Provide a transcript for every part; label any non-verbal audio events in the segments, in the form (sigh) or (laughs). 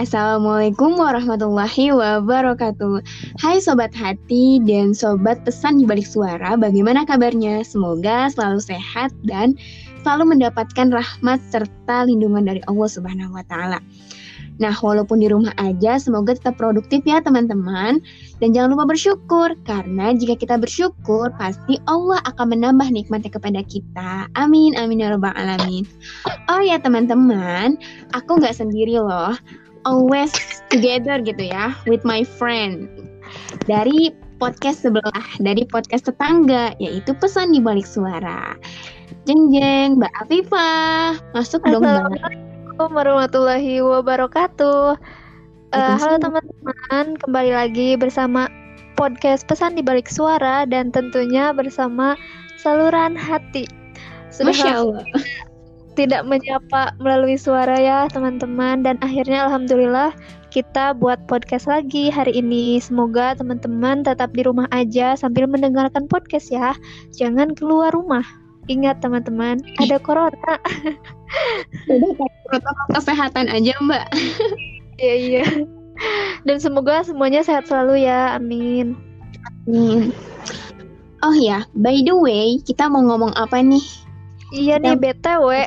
Assalamualaikum warahmatullahi wabarakatuh. Hai sobat hati dan sobat pesan di balik suara, bagaimana kabarnya? Semoga selalu sehat dan selalu mendapatkan rahmat serta lindungan dari Allah Subhanahu wa taala. Nah, walaupun di rumah aja, semoga tetap produktif ya teman-teman. Dan jangan lupa bersyukur, karena jika kita bersyukur, pasti Allah akan menambah nikmatnya kepada kita. Amin, amin ya rabbal alamin. Oh ya teman-teman, aku nggak sendiri loh always together gitu ya with my friend. Dari podcast sebelah dari podcast tetangga yaitu pesan di balik suara. Jeng jeng Mbak Afifah. Masuk dong Mbak. Assalamualaikum warahmatullahi wabarakatuh. Uh, halo teman-teman kembali lagi bersama podcast pesan di balik suara dan tentunya bersama saluran hati. Sudah Masya Allah tidak menyapa melalui suara ya teman-teman dan akhirnya alhamdulillah kita buat podcast lagi hari ini. Semoga teman-teman tetap di rumah aja sambil mendengarkan podcast ya. Jangan keluar rumah. Ingat teman-teman, ada (laughs) corona. protokol kesehatan aja, Mbak. (laughs) Iya, iya. Dan semoga semuanya sehat selalu ya. Amin. Amin. Oh ya, by the way, kita mau ngomong apa nih? Iya nih BTW. (laughs)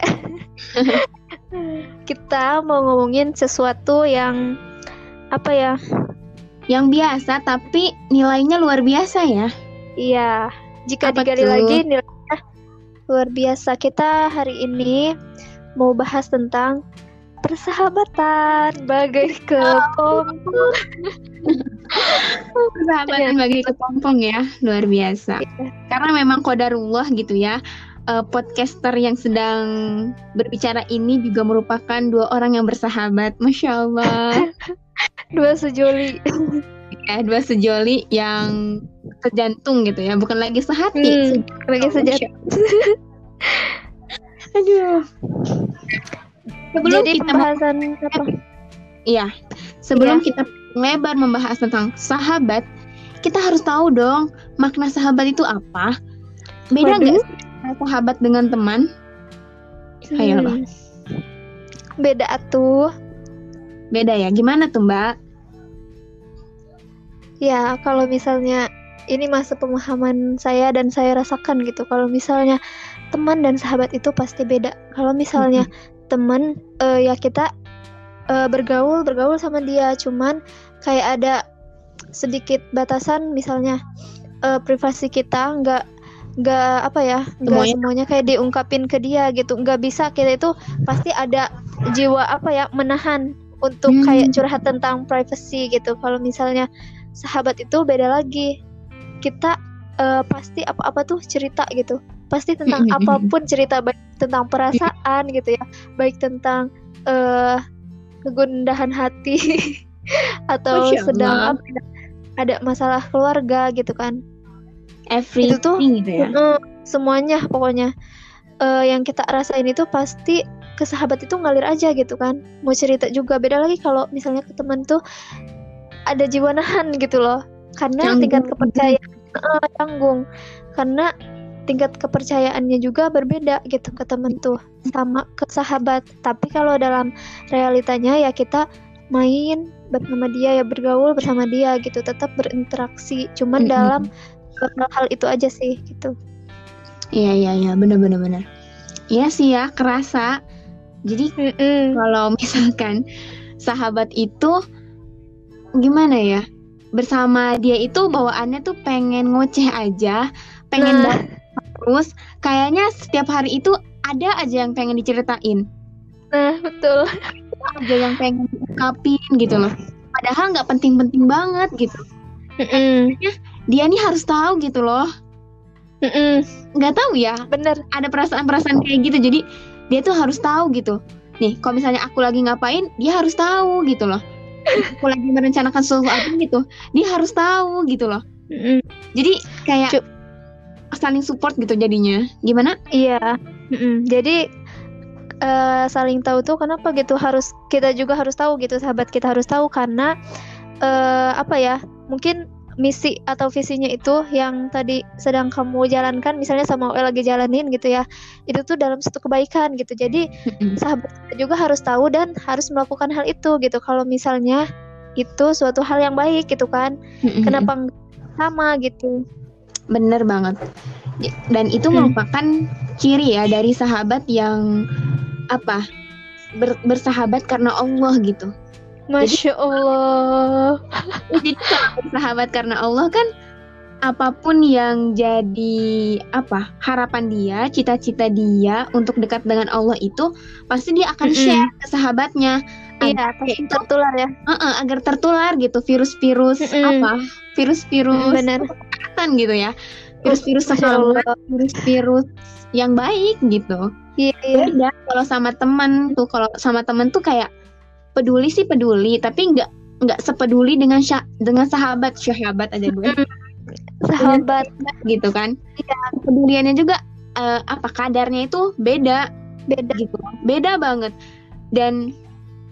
kita mau ngomongin sesuatu yang apa ya? Yang biasa tapi nilainya luar biasa ya. Iya. Jika apa digali tuh? lagi nilainya luar biasa. Kita hari ini mau bahas tentang persahabatan bagai kepompong. persahabatan bagai kepompong ya, luar biasa. Iya. Karena memang kodarullah gitu ya uh, podcaster yang sedang berbicara ini juga merupakan dua orang yang bersahabat, masya Allah. (laughs) dua sejoli. (laughs) ya, dua sejoli yang sejantung gitu ya, bukan lagi sehati. Hmm, lagi sejantung. (laughs) Aduh. Sebelum Jadi kita pembahasan apa? Iya, sebelum ya. kita lebar membahas tentang sahabat, kita harus tahu dong makna sahabat itu apa. Beda nggak sahabat dengan teman? Hmm. Ayolah. Beda tuh. Beda ya. Gimana tuh, Mbak? Ya, kalau misalnya ini masa pemahaman saya dan saya rasakan gitu. Kalau misalnya teman dan sahabat itu pasti beda. Kalau misalnya hmm. teman uh, ya kita uh, bergaul bergaul sama dia, cuman kayak ada sedikit batasan misalnya uh, privasi kita nggak nggak apa ya nggak semuanya. semuanya kayak diungkapin ke dia gitu nggak bisa kita itu pasti ada jiwa apa ya menahan untuk hmm. kayak curhat tentang privacy gitu kalau misalnya sahabat itu beda lagi kita uh, pasti apa-apa tuh cerita gitu pasti tentang hmm. apa pun cerita baik tentang perasaan gitu ya baik tentang uh, kegundahan hati (laughs) atau sedang apa ya, ada masalah keluarga gitu kan everything itu tuh gitu ya? Uh, semuanya pokoknya. Uh, yang kita rasain itu pasti ke sahabat itu ngalir aja gitu kan. Mau cerita juga beda lagi kalau misalnya ke teman tuh ada jiwa nahan (laughs) gitu loh. Karena canggung. tingkat kepercayaan uh, canggung. Karena tingkat kepercayaannya juga berbeda gitu ke temen tuh sama ke sahabat. Tapi kalau dalam realitanya ya kita main bersama dia ya bergaul bersama dia gitu tetap berinteraksi. Cuman mm -hmm. dalam hal itu aja sih gitu. Iya iya iya. Bener bener bener iya sih ya kerasa. Jadi mm -mm. kalau misalkan sahabat itu gimana ya? Bersama dia itu bawaannya tuh pengen ngoceh aja pengen nah. terus. Kayaknya setiap hari itu ada aja yang pengen diceritain. Nah betul. Ada yang pengen ungkapin gitu loh. Padahal nggak penting-penting banget gitu. Mm -mm dia nih harus tahu gitu loh. Nggak tahu ya bener. ada perasaan-perasaan kayak gitu. Jadi dia tuh harus tahu gitu. Nih kalau misalnya aku lagi ngapain dia harus tahu gitu loh. Aku lagi merencanakan sesuatu gitu dia harus tahu gitu loh. Mm jadi kayak Cuk. saling support gitu jadinya. Gimana? Iya. Mm jadi uh, saling tahu tuh kenapa gitu? Harus kita juga harus tahu gitu sahabat kita harus tahu karena uh, apa ya? Mungkin misi atau visinya itu yang tadi sedang kamu jalankan misalnya sama OL lagi jalanin gitu ya itu tuh dalam satu kebaikan gitu jadi sahabat juga harus tahu dan harus melakukan hal itu gitu kalau misalnya itu suatu hal yang baik gitu kan kenapa sama gitu Bener banget. Dan itu Hmm. merupakan ciri ya dari sahabat yang apa? ber- bersahabat karena Allah gitu. Masya Allah. (laughs) Jadi bersahabat karena Allah kan apa pun yang jadi apa harapan dia, cita-cita dia untuk dekat dengan Allah itu pasti dia akan Mm-mm. share ke sahabatnya. Iya Agar pasti itu tertular ya. Uh-uh, agar tertular gitu virus-virus Mm-mm. apa virus-virus Mm, benar. kesehatan gitu ya. Virus-virus Allah. virus-virus yang baik gitu. Iya iya. Beda kalau sama teman tuh kalau sama teman tuh kayak peduli sih peduli tapi nggak nggak sepeduli dengan sya- dengan sahabat. Sahabat aja gue sahabat. Gitu kan. Iya. kepeduliannya juga eh, apa kadarnya itu beda. Beda. Gitu. Beda banget. Dan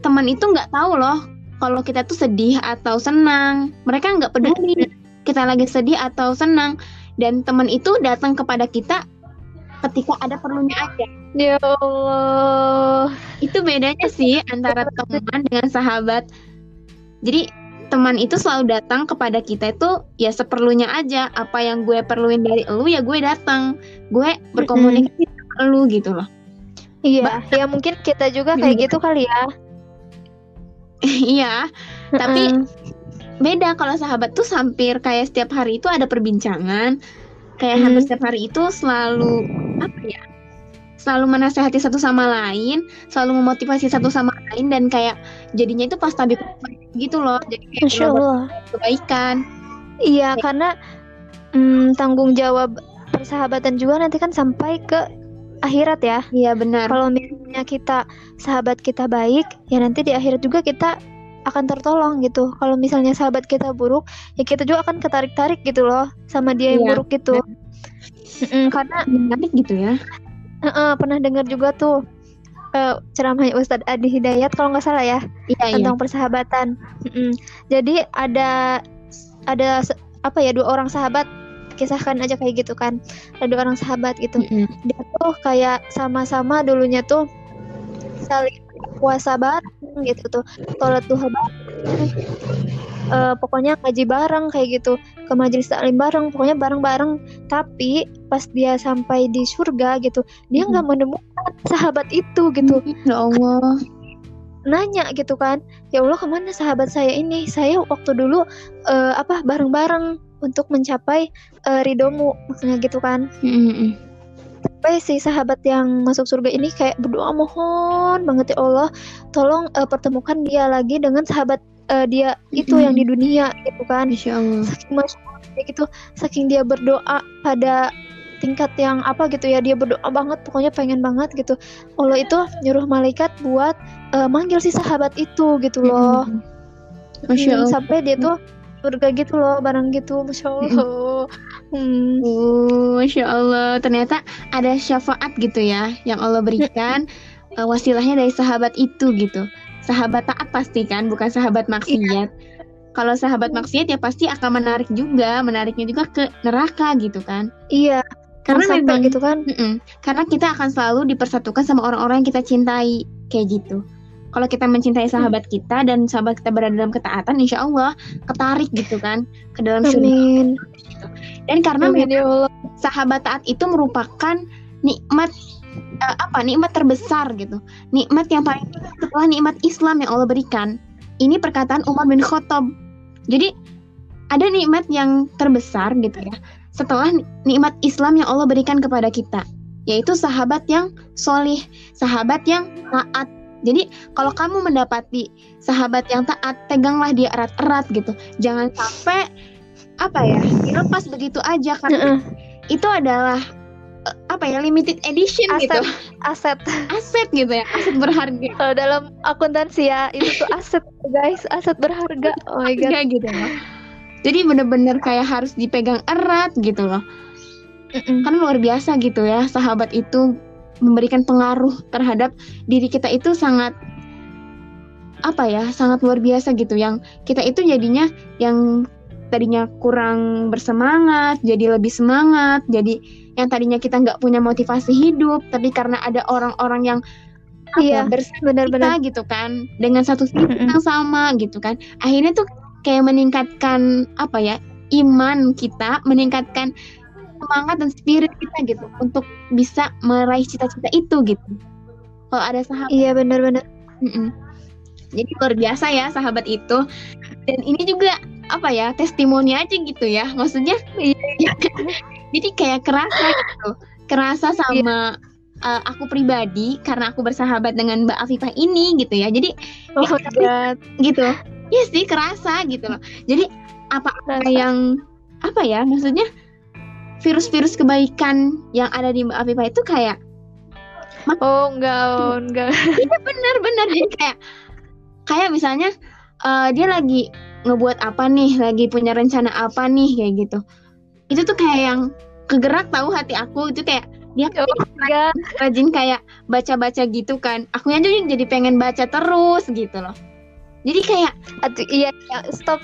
teman itu nggak tahu loh kalau kita tuh sedih atau senang. Mereka nggak peduli. Kita lagi sedih atau senang. Dan teman itu datang kepada kita ketika ada perlunya aja. Ya Allah. Itu bedanya sih antara teman dengan sahabat. Jadi teman itu selalu datang kepada kita itu ya seperlunya aja. Apa yang gue perluin dari elu ya gue datang. Gue berkomunikasi sama elu gitu loh. Iya ya mungkin kita juga kayak Iya. gitu kali ya. (laughs) Iya Tapi- beda. Kalau sahabat tuh hampir kayak setiap hari itu ada perbincangan. Kayak Hmm. hampir setiap hari itu selalu apa ya selalu menasehati satu sama lain selalu memotivasi satu sama lain dan kayak jadinya itu pas tabi gitu loh jadi kayak Allah kebaikan Iya, karena mm, tanggung jawab persahabatan juga nanti kan sampai ke akhirat ya. iya benar Kalau misalnya kita sahabat kita baik, ya nanti di akhirat juga kita akan tertolong gitu. Kalau misalnya sahabat kita buruk, ya kita juga akan ketarik-tarik gitu loh sama dia yang Iya, buruk gitu. Mm-mm, karena menarik gitu ya eh, pernah dengar juga tuh eh, ceramah Ustadz Adi Hidayat kalau nggak salah ya iya iya tentang persahabatan. Mm-mm. Jadi ada ada apa ya dua orang sahabat kisahkan aja kayak gitu kan ada dua orang sahabat gitu Mm-mm. dia tuh kayak sama-sama dulunya tuh saling puasa bareng gitu tuh sholat duha bareng Eh, pokoknya ngaji bareng kayak gitu. Ke majelis taklim bareng pokoknya bareng-bareng. Tapi pas dia sampai di surga gitu dia nggak menemukan sahabat itu gitu. Ya Allah. Nanya gitu kan ya Allah ke mana sahabat saya ini? Saya waktu dulu eh, apa bareng-bareng untuk mencapai eh, ridomu maksudnya gitu kan. Mm-mm. sampai si sahabat yang masuk surga ini kayak berdoa mohon banget ya Allah tolong eh, pertemukan dia lagi dengan sahabat eh, dia itu yang di dunia gitu kan. Allah saking masya gitu saking dia berdoa pada tingkat yang apa gitu ya dia berdoa banget pokoknya pengen banget gitu. Allah itu nyuruh malaikat buat eh, manggil si sahabat itu gitu loh. Mm-mm. Masya Hmm, Allah. sampai dia tuh surga gitu loh bareng gitu masya Allah. Hmm. Oh, Masya Allah, ternyata ada syafaat gitu ya yang Allah berikan (laughs) eh, wasilahnya dari sahabat itu gitu. Sahabat taat pasti kan, bukan sahabat maksiat. Kalau sahabat maksiat ya pasti akan menarik juga, menariknya juga ke neraka gitu kan. iya Karena sampai memang gitu kan Mm-mm. karena kita akan selalu dipersatukan sama orang-orang yang kita cintai kayak gitu. Kalau kita mencintai sahabat kita dan sahabat kita berada dalam ketaatan, insya Allah ketarik gitu kan ke dalam surga. Dan karena amin ya Allah sahabat taat itu merupakan nikmat eh, apa nikmat terbesar gitu. Nikmat yang paling setelah nikmat Islam yang Allah berikan. Ini perkataan Umar bin Khattab. Jadi ada nikmat yang terbesar gitu ya setelah ni- nikmat Islam yang Allah berikan kepada kita yaitu sahabat yang solih sahabat yang taat. Jadi kalau kamu mendapati sahabat yang taat teganglah dia erat-erat gitu. Jangan sampai apa ya dilepas begitu aja karena itu adalah apa ya limited edition gitu. aset. (laughs) Aset gitu ya aset berharga. Kalau dalam akuntansi ya itu tuh aset guys aset berharga. Oh my god. Harga gitu. Loh jadi bener-bener kayak harus dipegang erat gitu loh. Mm-mm. kan luar biasa gitu ya sahabat itu memberikan pengaruh terhadap diri kita itu sangat apa ya sangat luar biasa gitu. Yang kita itu jadinya yang tadinya kurang bersemangat jadi lebih semangat jadi yang tadinya kita nggak punya motivasi hidup tapi karena ada orang-orang yang Iya, bersama benar-benar. gitu kan dengan satu visi yang sama gitu kan akhirnya tuh kayak meningkatkan apa ya iman kita meningkatkan semangat dan spirit kita gitu untuk bisa meraih cita-cita itu gitu kalau ada sahabat Iya, benar-benar. Jadi luar biasa ya sahabat itu. Dan ini juga apa ya testimoni aja gitu ya. Maksudnya Iya. Jadi kayak kerasa gitu. Kerasa sama uh, aku pribadi karena aku bersahabat dengan Mbak Afifah ini gitu ya. Jadi Oh god. gitu. Iya sih kerasa gitu loh. Jadi apa Rasa. yang apa ya maksudnya virus-virus kebaikan yang ada di Mbak Afifah itu kayak Oh, enggak, oh, enggak. (laughs) Iya benar-benar jadi kayak kayak misalnya eh, dia lagi ngebuat apa nih, lagi punya rencana apa nih kayak gitu. Itu tuh kayak yang kegerak tahu hati aku itu kayak dia Oh rajin kayak baca-baca gitu kan. Aku aja jadi pengen baca terus gitu loh. Jadi kayak Aduh, iya, iya, stop.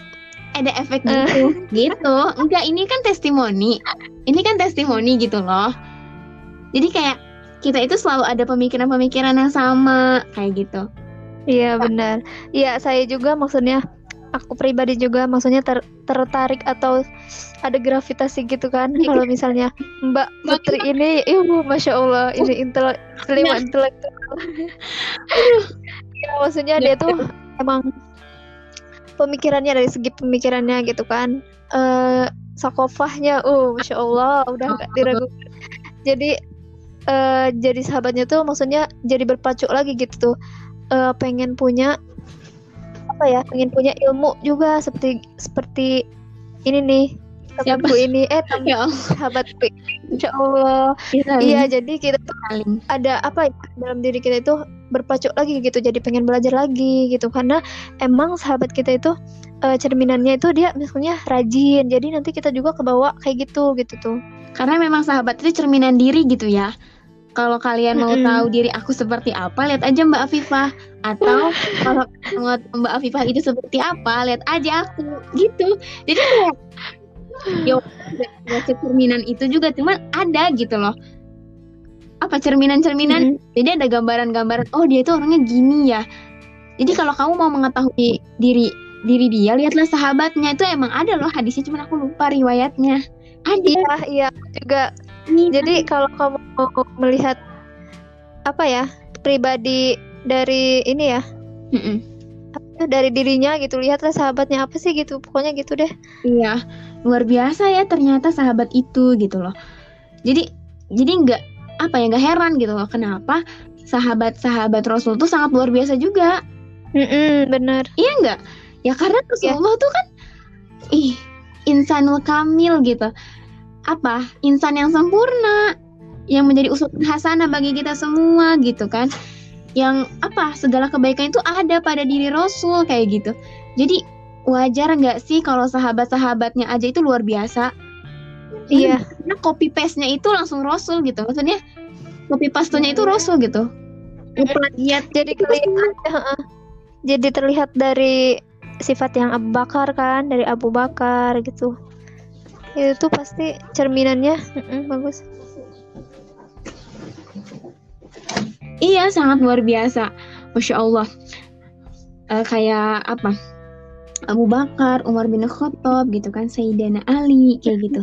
ada efek gitu gitu. Enggak, ini kan testimoni. Ini kan testimoni gitu loh. Jadi kayak kita itu selalu ada pemikiran-pemikiran yang sama kayak gitu. Iya, benar. Iya, saya juga maksudnya aku pribadi juga maksudnya ter- tertarik atau ada gravitasi gitu kan. (laughs) Kalau misalnya Mbak Putri ini ibu masya Allah ini intel kelima Nah. intelektual. (laughs) Ya, maksudnya dia tuh emang pemikirannya dari segi pemikirannya gitu kan. Eh sakofahnya uh masya Allah udah gak diragukan jadi eh jadi sahabatnya tuh maksudnya jadi berpacu lagi gitu tuh. Eh, pengen punya apa ya pengen punya ilmu juga seperti seperti ini nih Siapa? sahabatku ini eh teman (laughs) Ya ini. Insya Allah Iya, iya jadi kita tuh saling. ada apa ya dalam diri kita itu berpacu lagi gitu jadi pengen belajar lagi gitu karena emang sahabat kita itu eh, cerminannya itu dia misalnya rajin jadi nanti kita juga kebawa kayak gitu gitu tuh Karena memang sahabat itu cerminan diri gitu ya. Kalau kalian mau tahu diri aku seperti apa, lihat aja Mbak Afifah. Atau (laughs) kalau Mbak Afifah itu seperti apa, lihat aja aku. Gitu. Jadi kayak ya (laughs) cerminan itu juga, cuman ada gitu loh. Apa cerminan-cerminan? Mm-mm. Jadi ada gambaran-gambaran. Oh dia itu orangnya gini ya. Jadi kalau kamu mau mengetahui diri diri dia, lihatlah sahabatnya itu emang ada loh hadisnya, cuman aku lupa riwayatnya. Ada. iya iya juga Jadi kalau kamu melihat apa ya pribadi dari ini ya Mm-mm. apa, dari dirinya gitu lihatlah sahabatnya apa sih gitu pokoknya gitu deh. Iya, luar biasa ya ternyata sahabat itu gitu loh. Jadi jadi nggak apa ya nggak heran gitu loh kenapa sahabat-sahabat Rasul tuh sangat luar biasa juga. Mm-mm, bener. Iya nggak? Ya karena Rasulullah tuh kan ih insanul kamil gitu. Apa? Insan yang sempurna yang menjadi uswatun hasanah bagi kita semua gitu kan. Yang apa? Segala kebaikan itu ada pada diri Rasul kayak gitu. Jadi wajar nggak sih kalau sahabat-sahabatnya aja itu luar biasa? Iya. Karena copy paste-nya itu langsung Rasul gitu. Maksudnya copy paste-nya itu Rasul gitu. Plagiat Jadi kelihatan. Jadi terlihat dari sifat yang Abu Bakar kan, dari Abu Bakar gitu. Itu pasti cerminannya mm-mm, bagus. Iya, sangat luar biasa. Masya Allah. Eh, kayak apa? Abu Bakar, Umar bin Khattab gitu kan, Sayyidina Ali kayak gitu.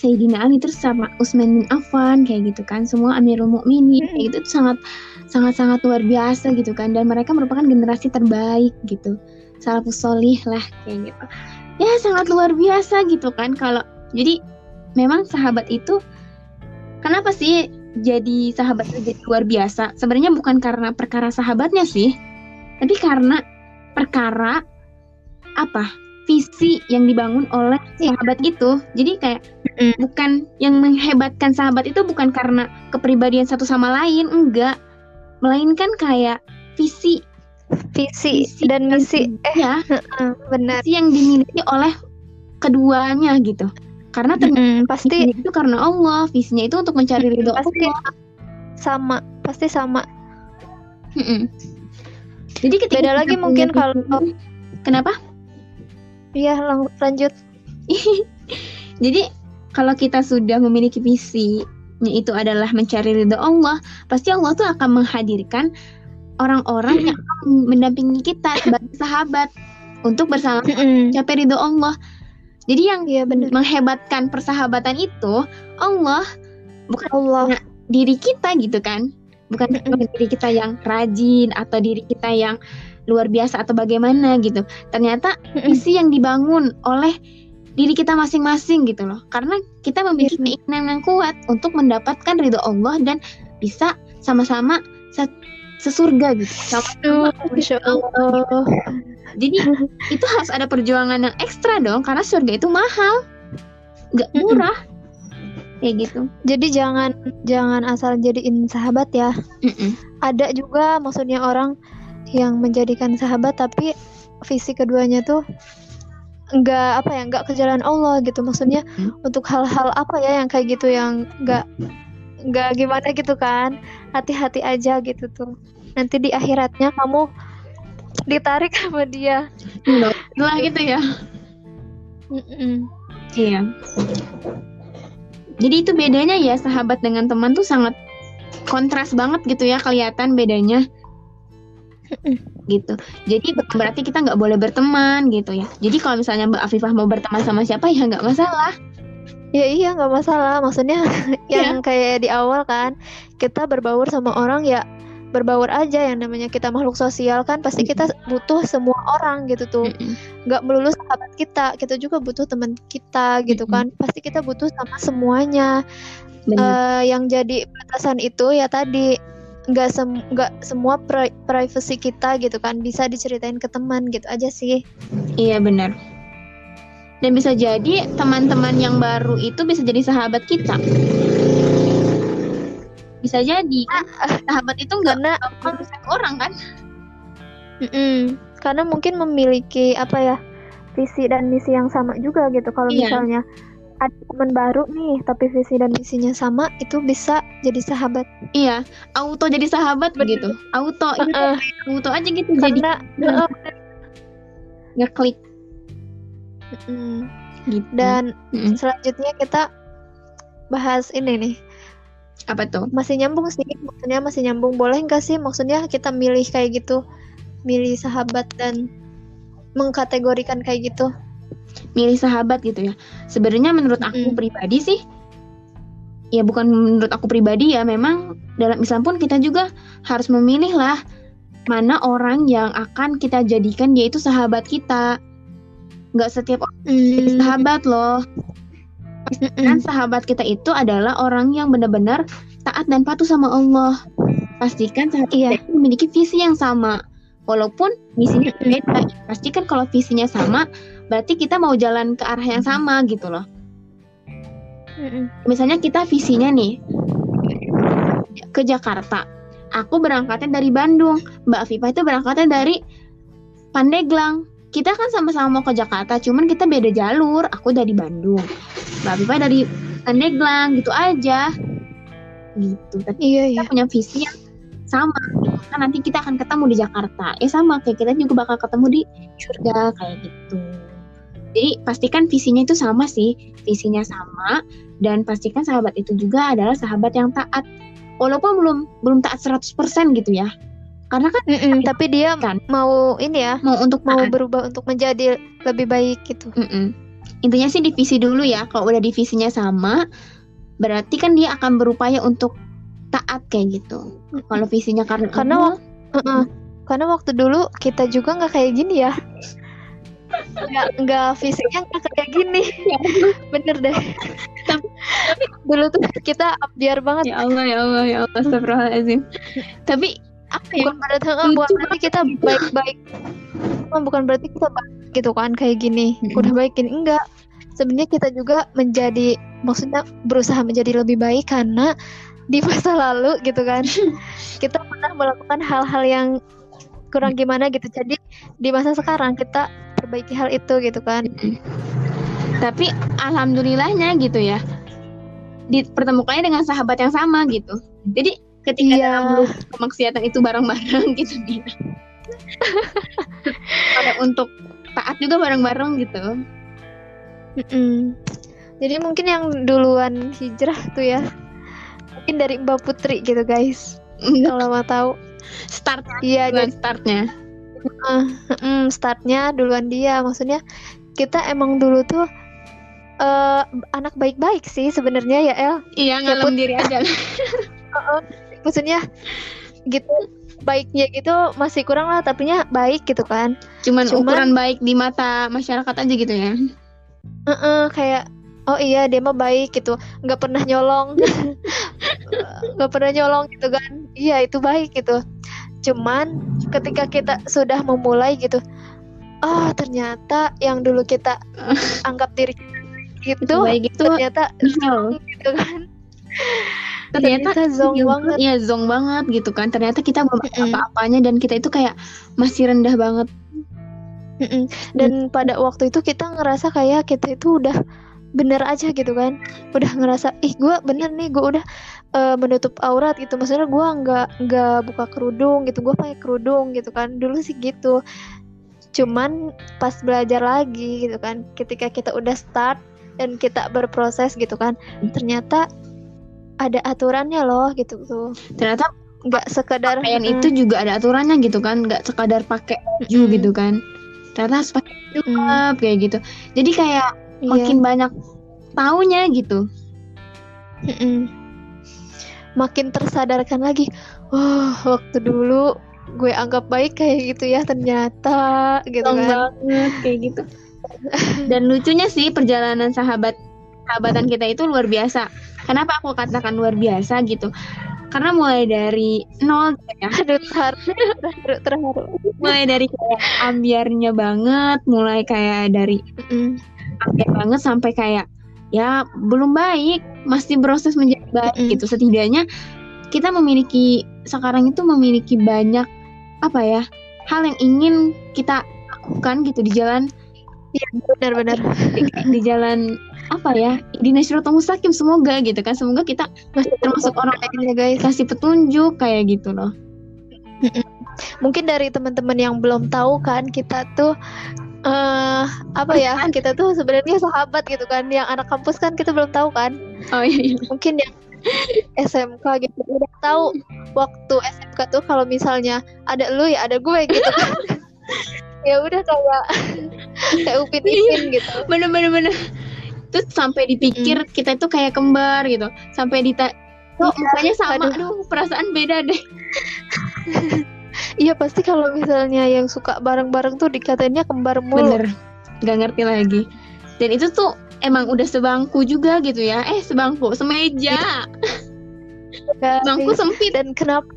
Sayyidina Ali terus sama Utsman bin Affan kayak gitu kan, semua Amirul Mukminin kayak gitu itu sangat sangat sangat luar biasa gitu kan dan mereka merupakan generasi terbaik gitu. Salafus solih lah kayak gitu. Ya sangat luar biasa gitu kan kalau jadi memang sahabat itu kenapa sih jadi sahabat jadi luar biasa. Sebenarnya bukan karena perkara sahabatnya sih, tapi karena perkara apa visi yang dibangun oleh sahabat itu. Jadi kayak Mm. bukan yang menghebatkan sahabat itu bukan karena kepribadian satu sama lain, enggak, melainkan kayak visi, Visi, Visi dan misi eh ya, (laughs) benar. visi yang dimiliki oleh keduanya gitu. Karena ternyata Mm-mm, pasti itu karena Allah, visinya itu untuk mencari ridho pasti Allah. sama, pasti sama. Mm-mm. Jadi ketika Beda lagi mungkin kalau- kenapa? iya lanjut (laughs) Jadi kalau kita sudah memiliki visi itu adalah mencari ridho Allah, pasti Allah tuh akan menghadirkan orang-orang yang mendampingi kita sebagai sahabat untuk bersama mencapai ridho Allah. Jadi yang iya benar. menghebatkan persahabatan itu Allah bukan Allah. diri kita gitu kan? Bukan diri kita yang rajin atau diri kita yang luar biasa atau bagaimana gitu. Ternyata visi yang dibangun oleh diri kita masing-masing gitu loh. Karena kita memiliki Iya. keinginan yang kuat untuk mendapatkan ridho Allah dan bisa sama-sama sesurga gitu. Sama-sama Aduh, Masya Allah. jadi itu harus ada perjuangan yang ekstra dong karena surga itu mahal. Nggak Mm-mm. murah. Kayak gitu. Jadi jangan jangan asal jadiin sahabat ya. Ada juga maksudnya orang yang menjadikan sahabat tapi visi keduanya tuh nggak apa ya nggak ke jalan Allah gitu. Maksudnya Hmm. untuk hal-hal apa ya yang kayak gitu yang nggak nggak gimana gitu kan hati-hati aja gitu tuh nanti di akhiratnya kamu ditarik sama dia lah gitu ya Mm-mm. Iya. Jadi itu bedanya ya sahabat dengan teman tuh sangat kontras banget gitu ya kelihatan bedanya. gitu. Jadi berarti kita nggak boleh berteman gitu ya. Jadi kalau misalnya Mbak Afifah mau berteman sama siapa ya nggak masalah. Ya iya nggak masalah. Maksudnya (laughs) yang kayak di awal kan kita berbaur sama orang ya berbaur aja. Yang namanya kita makhluk sosial kan pasti kita butuh semua orang gitu tuh. Nggak melulu sahabat kita kita juga butuh teman kita gitu kan. Pasti kita butuh sama semuanya. Eh, yang jadi batasan itu ya tadi nggak sem nggak semua pri- privacy kita gitu kan bisa diceritain ke teman gitu aja sih. Iya benar. Dan bisa jadi teman-teman yang baru itu bisa jadi sahabat kita. Bisa jadi kan sahabat itu nggak karena orang kan? Mm-mm. karena mungkin memiliki apa ya visi dan misi yang sama juga gitu kalau Iya. misalnya ada teman baru nih tapi visi dan misinya sama itu bisa jadi sahabat Iya, auto jadi sahabat begitu. Auto, itu Heeh, auto aja gitu jadi karena Hmm. heeh, ngeklik mm. gitu. dan Mm-mm. selanjutnya kita bahas ini nih apa tuh? masih nyambung sih maksudnya masih nyambung boleh nggak sih maksudnya kita milih kayak gitu milih sahabat dan mengkategorikan kayak gitu Milih sahabat gitu ya. Sebenarnya menurut aku Mm-mm. pribadi sih ya bukan menurut aku pribadi ya, memang dalam Islam pun kita juga harus memilih lah mana orang yang akan kita jadikan dia itu sahabat kita. Nggak setiap orang jadi sahabat loh. Kan sahabat kita itu adalah orang yang benar-benar taat dan patuh sama Allah. Pastikan sahabat Iya. kita memiliki visi yang sama. Walaupun misinya berbeda. Pastikan kalau visinya sama, berarti kita mau jalan ke arah yang sama gitu loh. Misalnya kita visinya nih ke Jakarta. Aku berangkatnya dari Bandung. Mbak Afifah itu berangkatnya dari Pandeglang. Kita kan sama-sama mau ke Jakarta, cuman kita beda jalur. Aku dari Bandung. Mbak Afifah dari Pandeglang gitu aja. Gitu. Tapi iya iya kita punya visi yang sama. Kan nanti kita akan ketemu di Jakarta. Ya sama kayak kita juga bakal ketemu di surga kayak gitu. Jadi pastikan visinya itu sama sih, visinya sama dan pastikan sahabat itu juga adalah sahabat yang taat. Walaupun belum belum taat 100% gitu ya. Karena kan Mm-mm, tapi dia Kan. mau ini ya mau untuk mau berubah untuk menjadi lebih baik gitu Mm-mm. Intinya sih divisi dulu ya. Kalau udah divisinya sama, berarti kan dia akan berupaya untuk taat kayak gitu. Kalau visinya karena Karena Allah, Heeh. karena waktu dulu kita juga nggak kayak gini ya nggak nggak fisiknya nggak kayak gini (laughs) bener deh dulu tuh kita biar banget ya Allah ya Allah ya Allah astagfirullahaladzim. Tapi apa ya? bukan berarti bukan berarti kita baik-baik Heeh, bukan berarti kita baik gitu kan kayak gini Mm-mm. udah baik gini enggak sebenarnya kita juga menjadi maksudnya berusaha menjadi lebih baik karena di masa lalu gitu kan (laughs) kita pernah melakukan hal-hal yang kurang gimana gitu jadi di masa sekarang kita perbaiki hal itu gitu kan Tapi alhamdulillahnya gitu ya. Dipertemukannya dengan sahabat yang sama gitu. Jadi ketika Iya. dalam kemaksiatan itu bareng-bareng (laughs) gitu dia. Pada untuk taat juga bareng-bareng gitu Mm-mm. Jadi mungkin yang duluan hijrah tuh ya, mungkin dari Mbak Putri gitu guys. Kalau mau tahu. start Iya, jadi startnya uh, mm, startnya duluan dia. Maksudnya kita emang dulu tuh eh, anak baik-baik sih sebenarnya ya El. iya Ya, ngalem Put. diri aja Maksudnya gitu baiknya gitu masih kurang lah, tapinya baik gitu kan. cuman, Cuman- ukuran baik di mata masyarakat aja gitu ya. Heeh, kayak oh iya dia mah baik gitu. Nggak pernah nyolong. (laughs) Nggak pernah nyolong gitu kan. Iya itu baik gitu. Cuman ketika kita sudah memulai gitu ah ternyata yang dulu kita (laughs) anggap diri gitu baik itu ternyata nihil. gitu kan ternyata ternyata zong nihil banget. Iya zong banget gitu kan. Ternyata kita belum ada Mm-mm. apa-apanya dan kita itu kayak masih rendah banget. Mm-mm. dan pada waktu itu kita ngerasa kayak kita itu udah bener aja gitu kan. Udah ngerasa ih gue bener nih gue udah eh, menutup aurat gitu. Maksudnya gue nggak nggak buka kerudung gitu gue pakai kerudung gitu kan. Dulu sih gitu. Cuman pas belajar lagi gitu kan ketika kita udah start dan kita berproses gitu kan ternyata ada aturannya loh gitu tuh ternyata nggak sekedar pakaian Mm, itu juga ada aturannya gitu kan nggak sekadar pakai baju mm, gitu kan. Ternyata harus pakai mm, jilbab kayak gitu. Jadi kayak iya. makin banyak taunya gitu. Mm-mm. Makin tersadarkan lagi, wah waktu dulu gue anggap baik kayak gitu ya ternyata gitu kan. banget kayak gitu. Dan lucunya sih perjalanan sahabat sahabatan kita itu luar biasa kenapa aku katakan luar biasa gitu karena mulai dari nol ya Aduh terharu, terharu, terharu. mulai dari kayak ambiarnya banget mulai kayak dari Mm-mm. ambiar banget sampai kayak ya belum baik masih proses menjadi baik Mm-mm. gitu setidaknya kita memiliki sekarang itu memiliki banyak apa ya hal yang ingin kita lakukan gitu di jalan Benar-benar. di, (laughs) di jalan apa ya di Nasratul Mustaqim semoga gitu kan semoga kita Masih termasuk orang ya guys. kasih petunjuk kayak gitu loh. Mungkin dari teman-teman yang belum tahu kan kita tuh eh apa ya kita tuh sebenarnya sahabat gitu kan yang anak kampus kan kita belum tahu kan. Oh iya, iya. mungkin yang SMK gitu udah tahu waktu SMK tuh kalau misalnya ada lu ya ada gue gitu kan. (laughs) Ya udah kayak kayak upin ipin gitu. bener bener bener terus sampai dipikir kita itu kayak kembar gitu. Sampai dita oh mukanya sama? Aduh. aduh perasaan beda deh. (laughs) Iya pasti kalau misalnya yang suka bareng-bareng tuh dikatainnya kembar mulu. Bener. Nggak ngerti lagi. Dan itu tuh emang udah sebangku juga gitu ya. Eh sebangku semeja. (laughs) Guys. bangku sempit. Dan kenapa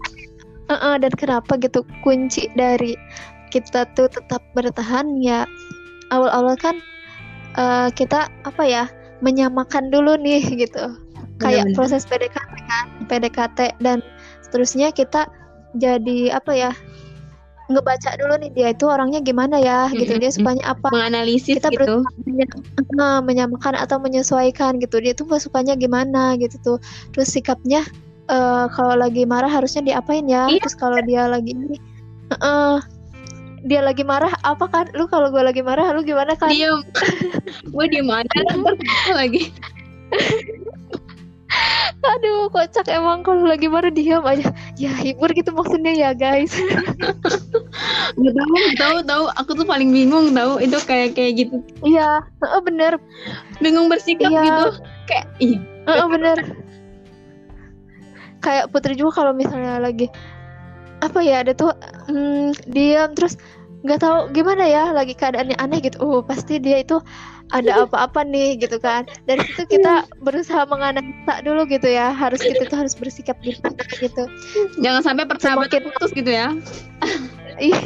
Uh-uh, dan kenapa gitu kunci dari kita tuh tetap bertahan ya awal-awal kan eh, kita apa ya menyamakan dulu nih (laughs) gitu. Kayak Bener-bener. proses PDKT kan PDKT dan seterusnya kita jadi apa ya ngebaca dulu nih dia itu orangnya gimana ya gitu. Dia sukanya apa. Menganalisis kita gitu. Menya- eh, menyamakan atau menyesuaikan gitu. Dia tuh sukanya gimana gitu tuh. Terus sikapnya eh, kalau lagi marah harusnya diapain ya? Iya. terus kalau dia lagi ini eh, dia lagi marah apa kan? Lu kalau gue lagi marah lu gimana kan? Diem (laughs) gue diem aja lagi. (laughs) Aduh kocak emang kalau lagi marah diam aja. Ya hibur gitu maksudnya ya guys. (laughs) Nggak tahu nggak tahu tahu. Aku tuh paling bingung tahu. Itu kayak kayak gitu. Iya eh, bener. Bingung bersikap Iya. gitu. Kayak ih Eh, bener. Kayak Putri juga kalau misalnya lagi apa ya ada tuh hmm, diam terus nggak tahu gimana ya lagi keadaannya aneh gitu. Oh pasti dia itu ada (laughs) apa-apa nih gitu kan. Dari situ kita berusaha menganalisa dulu gitu ya harus kita tuh harus bersikap gimana gitu. Jangan sampai persahabatan putus gitu ya. (laughs) Iya.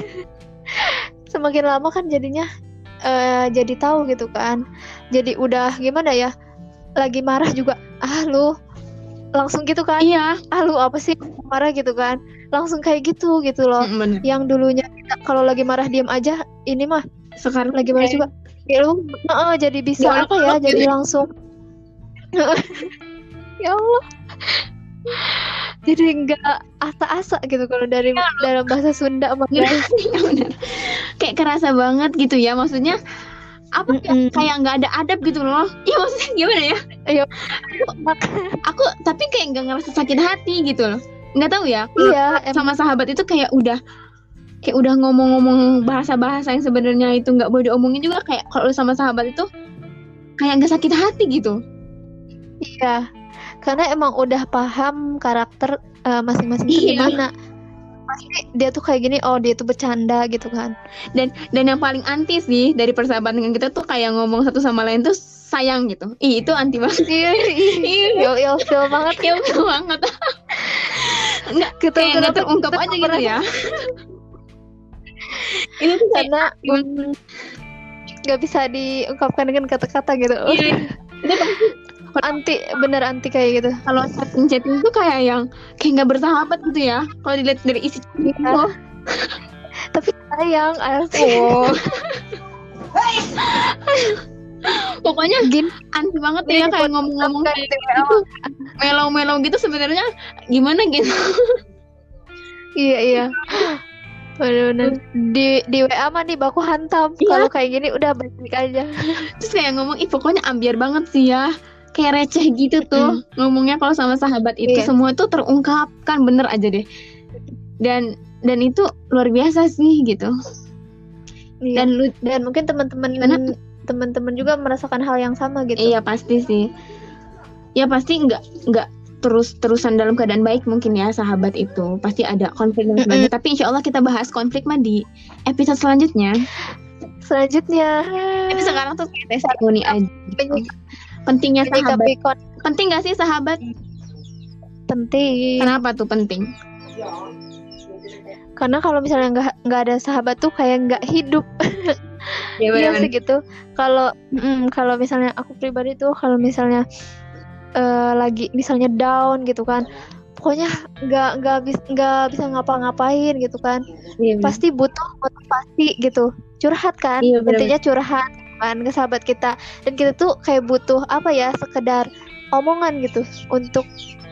semakin lama kan jadinya eh, jadi tahu gitu kan. Jadi udah gimana ya lagi marah juga ah lu langsung gitu kan. Iya. Ah lu apa sih marah gitu kan langsung kayak gitu gitu loh. Mm, bener. Yang dulunya kalau lagi marah diam aja ini mah sekarang lagi marah juga. Ya lu heeh, jadi bisa apa ya? enak jadi gitu. langsung. (laughs) Ya Allah. Jadi nggak asa-asa gitu kalau dari dalam bahasa Sunda (laughs) bener. kayak kerasa banget gitu ya maksudnya apa ya, Mm-mm. kayak nggak ada adab gitu loh. Iya maksudnya gimana ya? Iya. aku tapi kayak nggak ngerasa sakit hati gitu loh nggak tahu ya Iya, em- sama sahabat itu kayak udah kayak udah ngomong-ngomong bahasa-bahasa yang sebenarnya itu nggak boleh diomongin juga kayak kalau sama sahabat itu kayak nggak sakit hati gitu Iya, karena emang udah paham karakter eh, masing-masing Iya. gimana. Pasti dia tuh kayak gini, oh dia tuh bercanda gitu kan. dan dan yang paling anti sih dari persahabatan dengan kita tuh kayak ngomong satu sama lain tuh sayang gitu ih itu anti banget Iya, Iya. il ilfil banget. betul banget (laughs) nggak Gitu, kayak nggak terungkap kita aja gitu ya (laughs) itu tuh Karena nggak bisa diungkapkan dengan kata-kata gitu. Iya. itu pasti Anti, bener anti kayak gitu. kalau chatting chatting tuh kayak yang kayak nggak bersahabat gitu ya kalau dilihat dari isi chatting Iya. Tapi sayang, asli. (laughs) (laughs) pokoknya Gini, anti banget ya kayak ngomong-ngomong kayak gitu melo-melo gitu sebenarnya gimana gitu iya iya. (laughs) Bener-bener di di WA mah nih baku hantam. Iya. Kalau kayak gini udah baik-baik aja. terus kayak ngomong ih pokoknya ambiar banget sih ya kayak receh gitu tuh ngomongnya kalau sama sahabat itu Iya. semua tuh terungkapkan bener aja deh dan dan itu luar biasa sih gitu Iya. dan lu dan mungkin teman-teman? Teman-teman juga merasakan hal yang sama gitu. iya pasti sih. Ya pasti nggak nggak terus terusan dalam keadaan baik mungkin ya sahabat itu. Pasti ada konflik dan sebagainya. Tapi insya Allah kita bahas konflik mah di episode selanjutnya. Selanjutnya. Tapi sekarang tuh kayak testimoni aja. Gitu. Pentingnya sahabat. Penting gak sih sahabat? Penting. kenapa tuh penting? Karena kalau misalnya nggak nggak ada sahabat tuh kayak nggak hidup. (laughs) ya Iya sih gitu. Kalau mm, kalau misalnya aku pribadi tuh kalau misalnya eh, lagi misalnya down gitu kan, pokoknya nggak nggak bis nggak bisa ngapa-ngapain gitu kan. Iya, bener. Pasti butuh motivasi gitu. Curhat kan, Iya, bener. intinya curhat kan ke sahabat kita. Dan kita tuh kayak butuh apa ya sekedar omongan gitu untuk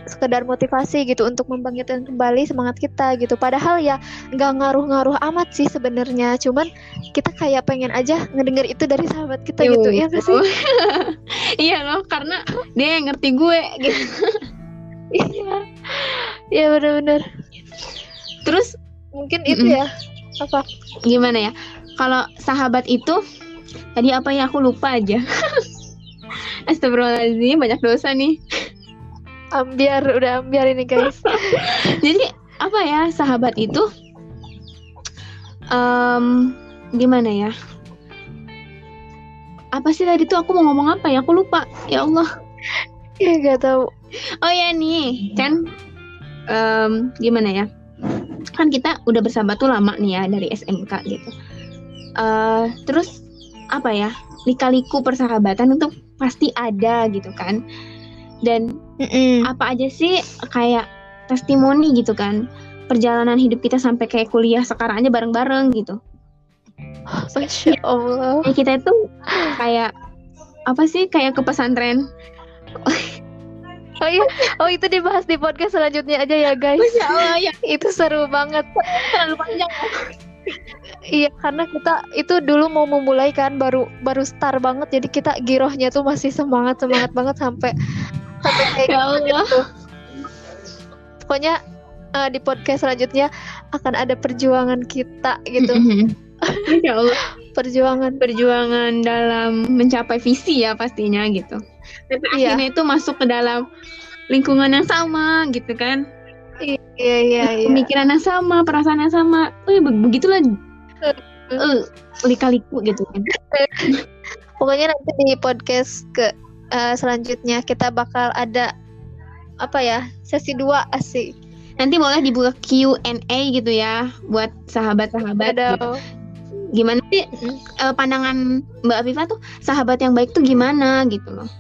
sekedar motivasi gitu untuk membangkitkan kembali semangat kita gitu. Padahal ya nggak ngaruh-ngaruh amat sih sebenarnya. Cuman kita kayak pengen aja ngedenger itu dari sahabat kita gitu ya sih? (laughs) Iya loh karena dia yang ngerti gue gitu. (laughs) Iya. Iya benar-benar terus mungkin itu Mm-mm. ya apa? Gimana ya? Kalau sahabat itu tadi apa ya? Aku lupa aja. (laughs) Astagfirullahaladzim banyak dosa nih ambiar udah ambiar ini guys. (laughs) Jadi apa ya sahabat itu? Em gimana ya? Apa sih tadi tuh? Aku mau ngomong apa ya? Aku lupa. Ya Allah. Ya nggak tahu. Oh ya nih kan? Em, gimana ya? Kan kita udah bersahabat tuh lama nih ya dari SMK gitu. Eh terus apa ya? Lika-liku persahabatan itu pasti ada gitu kan dan Mm-mm. apa aja sih kayak testimoni gitu kan? Perjalanan hidup kita sampai kayak kuliah sekarang aja bareng-bareng gitu. (laughs) Masya Allah. Ya kita itu kayak apa sih kayak ke pesantren. Oh iya oh itu dibahas di podcast selanjutnya aja ya guys. Masya Allah ya. (laughs) Itu seru banget. Terlalu panjang. Iya karena kita itu dulu mau memulai kan baru baru start banget. Jadi kita girohnya tuh masih semangat semangat banget sampai sampai kayak ya Allah gitu. Pokoknya eh, di podcast selanjutnya akan ada perjuangan kita gitu. Masya (laughs) Allah perjuangan perjuangan dalam mencapai visi ya pastinya gitu tapi Iya. akhirnya itu masuk ke dalam lingkungan yang sama gitu kan iya iya iya. pemikiran yang sama perasaan yang sama be- begitulah (laughs) eh, lika-liku gitu kan Pokoknya nanti di podcast ke eh, selanjutnya kita bakal ada apa ya sesi dua asik. nanti boleh dibuka Q&A gitu ya buat sahabat-sahabat gitu. gimana sih eh, pandangan Mbak Afifa tuh sahabat yang baik tuh gimana gitu loh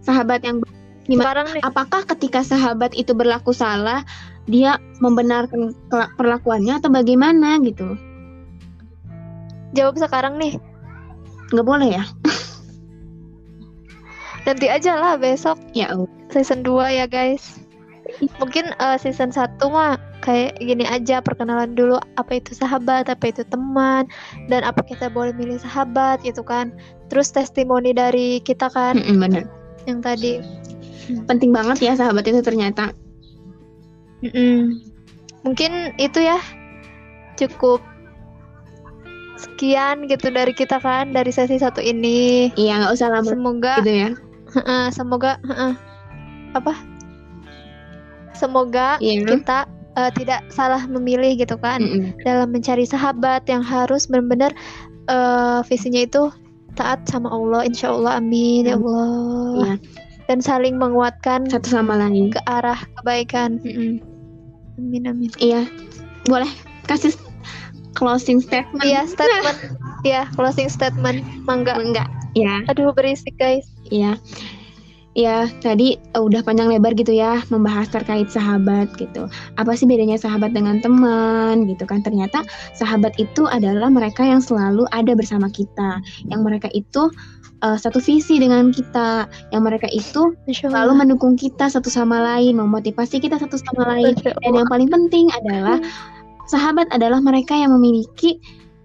sahabat yang baik Gimana? sekarang nih apakah ketika sahabat itu berlaku salah dia membenarkan perlakuannya atau bagaimana gitu jawab sekarang nih. nggak boleh ya Nanti aja lah besok. Ya season 2 ya guys. mungkin uh, season 1 mah kayak gini aja perkenalan dulu apa itu sahabat apa itu teman dan apa kita boleh milih sahabat gitu kan. Terus testimoni dari kita kan Mm-mm, bener. yang tadi. Penting banget ya sahabat itu ternyata. Mm-mm. mungkin itu ya. Cukup sekian gitu dari kita kan dari sesi satu ini. Iya nggak usah lama semoga gitu ya Semoga heeh. apa? Semoga Iya. kita eh, tidak salah memilih gitu kan Mm-mm. dalam mencari sahabat yang harus benar-benar eh, visinya itu taat sama Allah insya Allah amin ya Allah. Iya. dan saling menguatkan satu sama lain. ke arah kebaikan. Mm-mm. amin amin. Iya. Boleh kasih closing statement? Iya statement. Iya closing statement. Mangga. Enggak ya aduh berisik guys Iya. Ya, tadi eh, udah panjang lebar gitu ya membahas terkait sahabat gitu. Apa sih bedanya sahabat dengan teman gitu kan? Ternyata sahabat itu adalah mereka yang selalu ada bersama kita, yang mereka itu eh, satu visi dengan kita, yang mereka itu selalu mendukung kita satu sama lain, memotivasi kita satu sama lain. Dan yang paling penting adalah (laughs) sahabat adalah mereka yang memiliki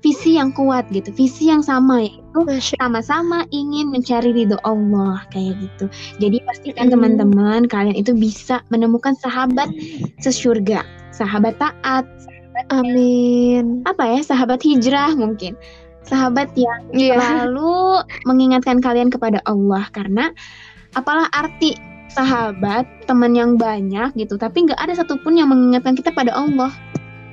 visi yang kuat gitu, visi yang sama yaitu Masya sama-sama ingin mencari ridho Allah kayak gitu. Jadi pastikan teman-teman kalian itu bisa menemukan sahabat sesurga, sahabat taat, Amin. apa ya, sahabat hijrah mungkin. Sahabat yang Iya. selalu mengingatkan kalian kepada Allah karena apalah arti sahabat, teman yang banyak gitu, tapi nggak ada satupun yang mengingatkan kita pada Allah.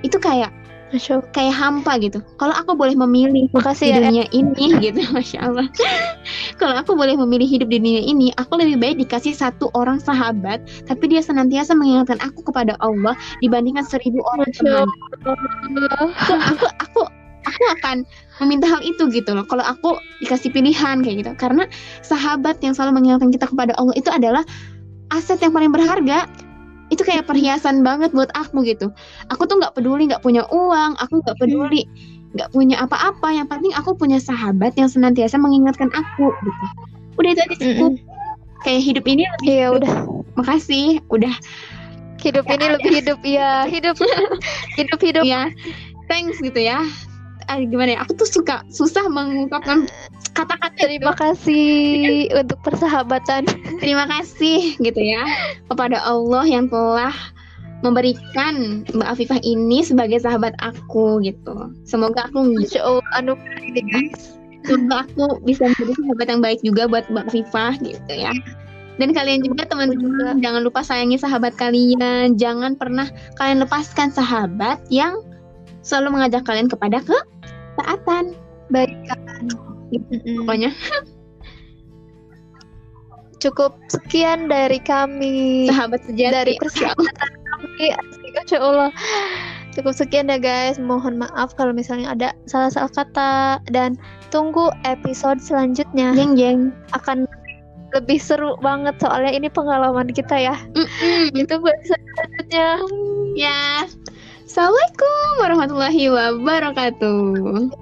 Itu kayak Masya Allah. kayak hampa gitu. Kalau aku boleh memilih Makasih di ya. dunia ini gitu masya Allah (laughs) kalau aku boleh memilih hidup di dunia ini aku lebih baik dikasih satu orang sahabat tapi dia senantiasa mengingatkan aku kepada Allah dibandingkan seribu orang Masya teman aku aku aku aku akan meminta hal itu gitu loh kalau aku dikasih pilihan kayak gitu karena sahabat yang selalu mengingatkan kita kepada Allah itu adalah aset yang paling berharga itu kayak perhiasan banget buat aku gitu. Aku tuh nggak peduli nggak punya uang aku nggak peduli nggak punya apa-apa. Yang penting aku punya sahabat yang senantiasa mengingatkan aku gitu. Udah itu aja cukup kayak hidup ini Iya udah. makasih udah. Hidup ini lebih hidup ya. (laughs) Hidup. Hidup hidup. ya thanks gitu ya. Ah, gimana ya? Aku tuh suka susah mengungkapkan kata-kata Terima kasih untuk persahabatan. Terima kasih gitu ya kepada Allah yang telah memberikan Mbak Afifah ini sebagai sahabat aku gitu. Semoga aku anugerah ini guys. semoga aku bisa menjadi sahabat yang baik juga buat Mbak Afifah gitu ya. Dan kalian juga teman-teman jangan lupa sayangi sahabat kalian. Jangan pernah kalian lepaskan sahabat yang selalu mengajak kalian kepada ketaatan. Baikkan. Mm-mm. Pokoknya Cukup sekian dari kami. sahabat sejati. dari persahabatan kami. Masya Allah. Cukup sekian ya guys. Mohon maaf kalau misalnya ada salah-salah kata dan tunggu episode selanjutnya Jeng jeng. akan lebih seru banget soalnya ini pengalaman kita ya. Mm-mm. Ditunggu episode selanjutnya. Ya. Assalamualaikum warahmatullahi wabarakatuh.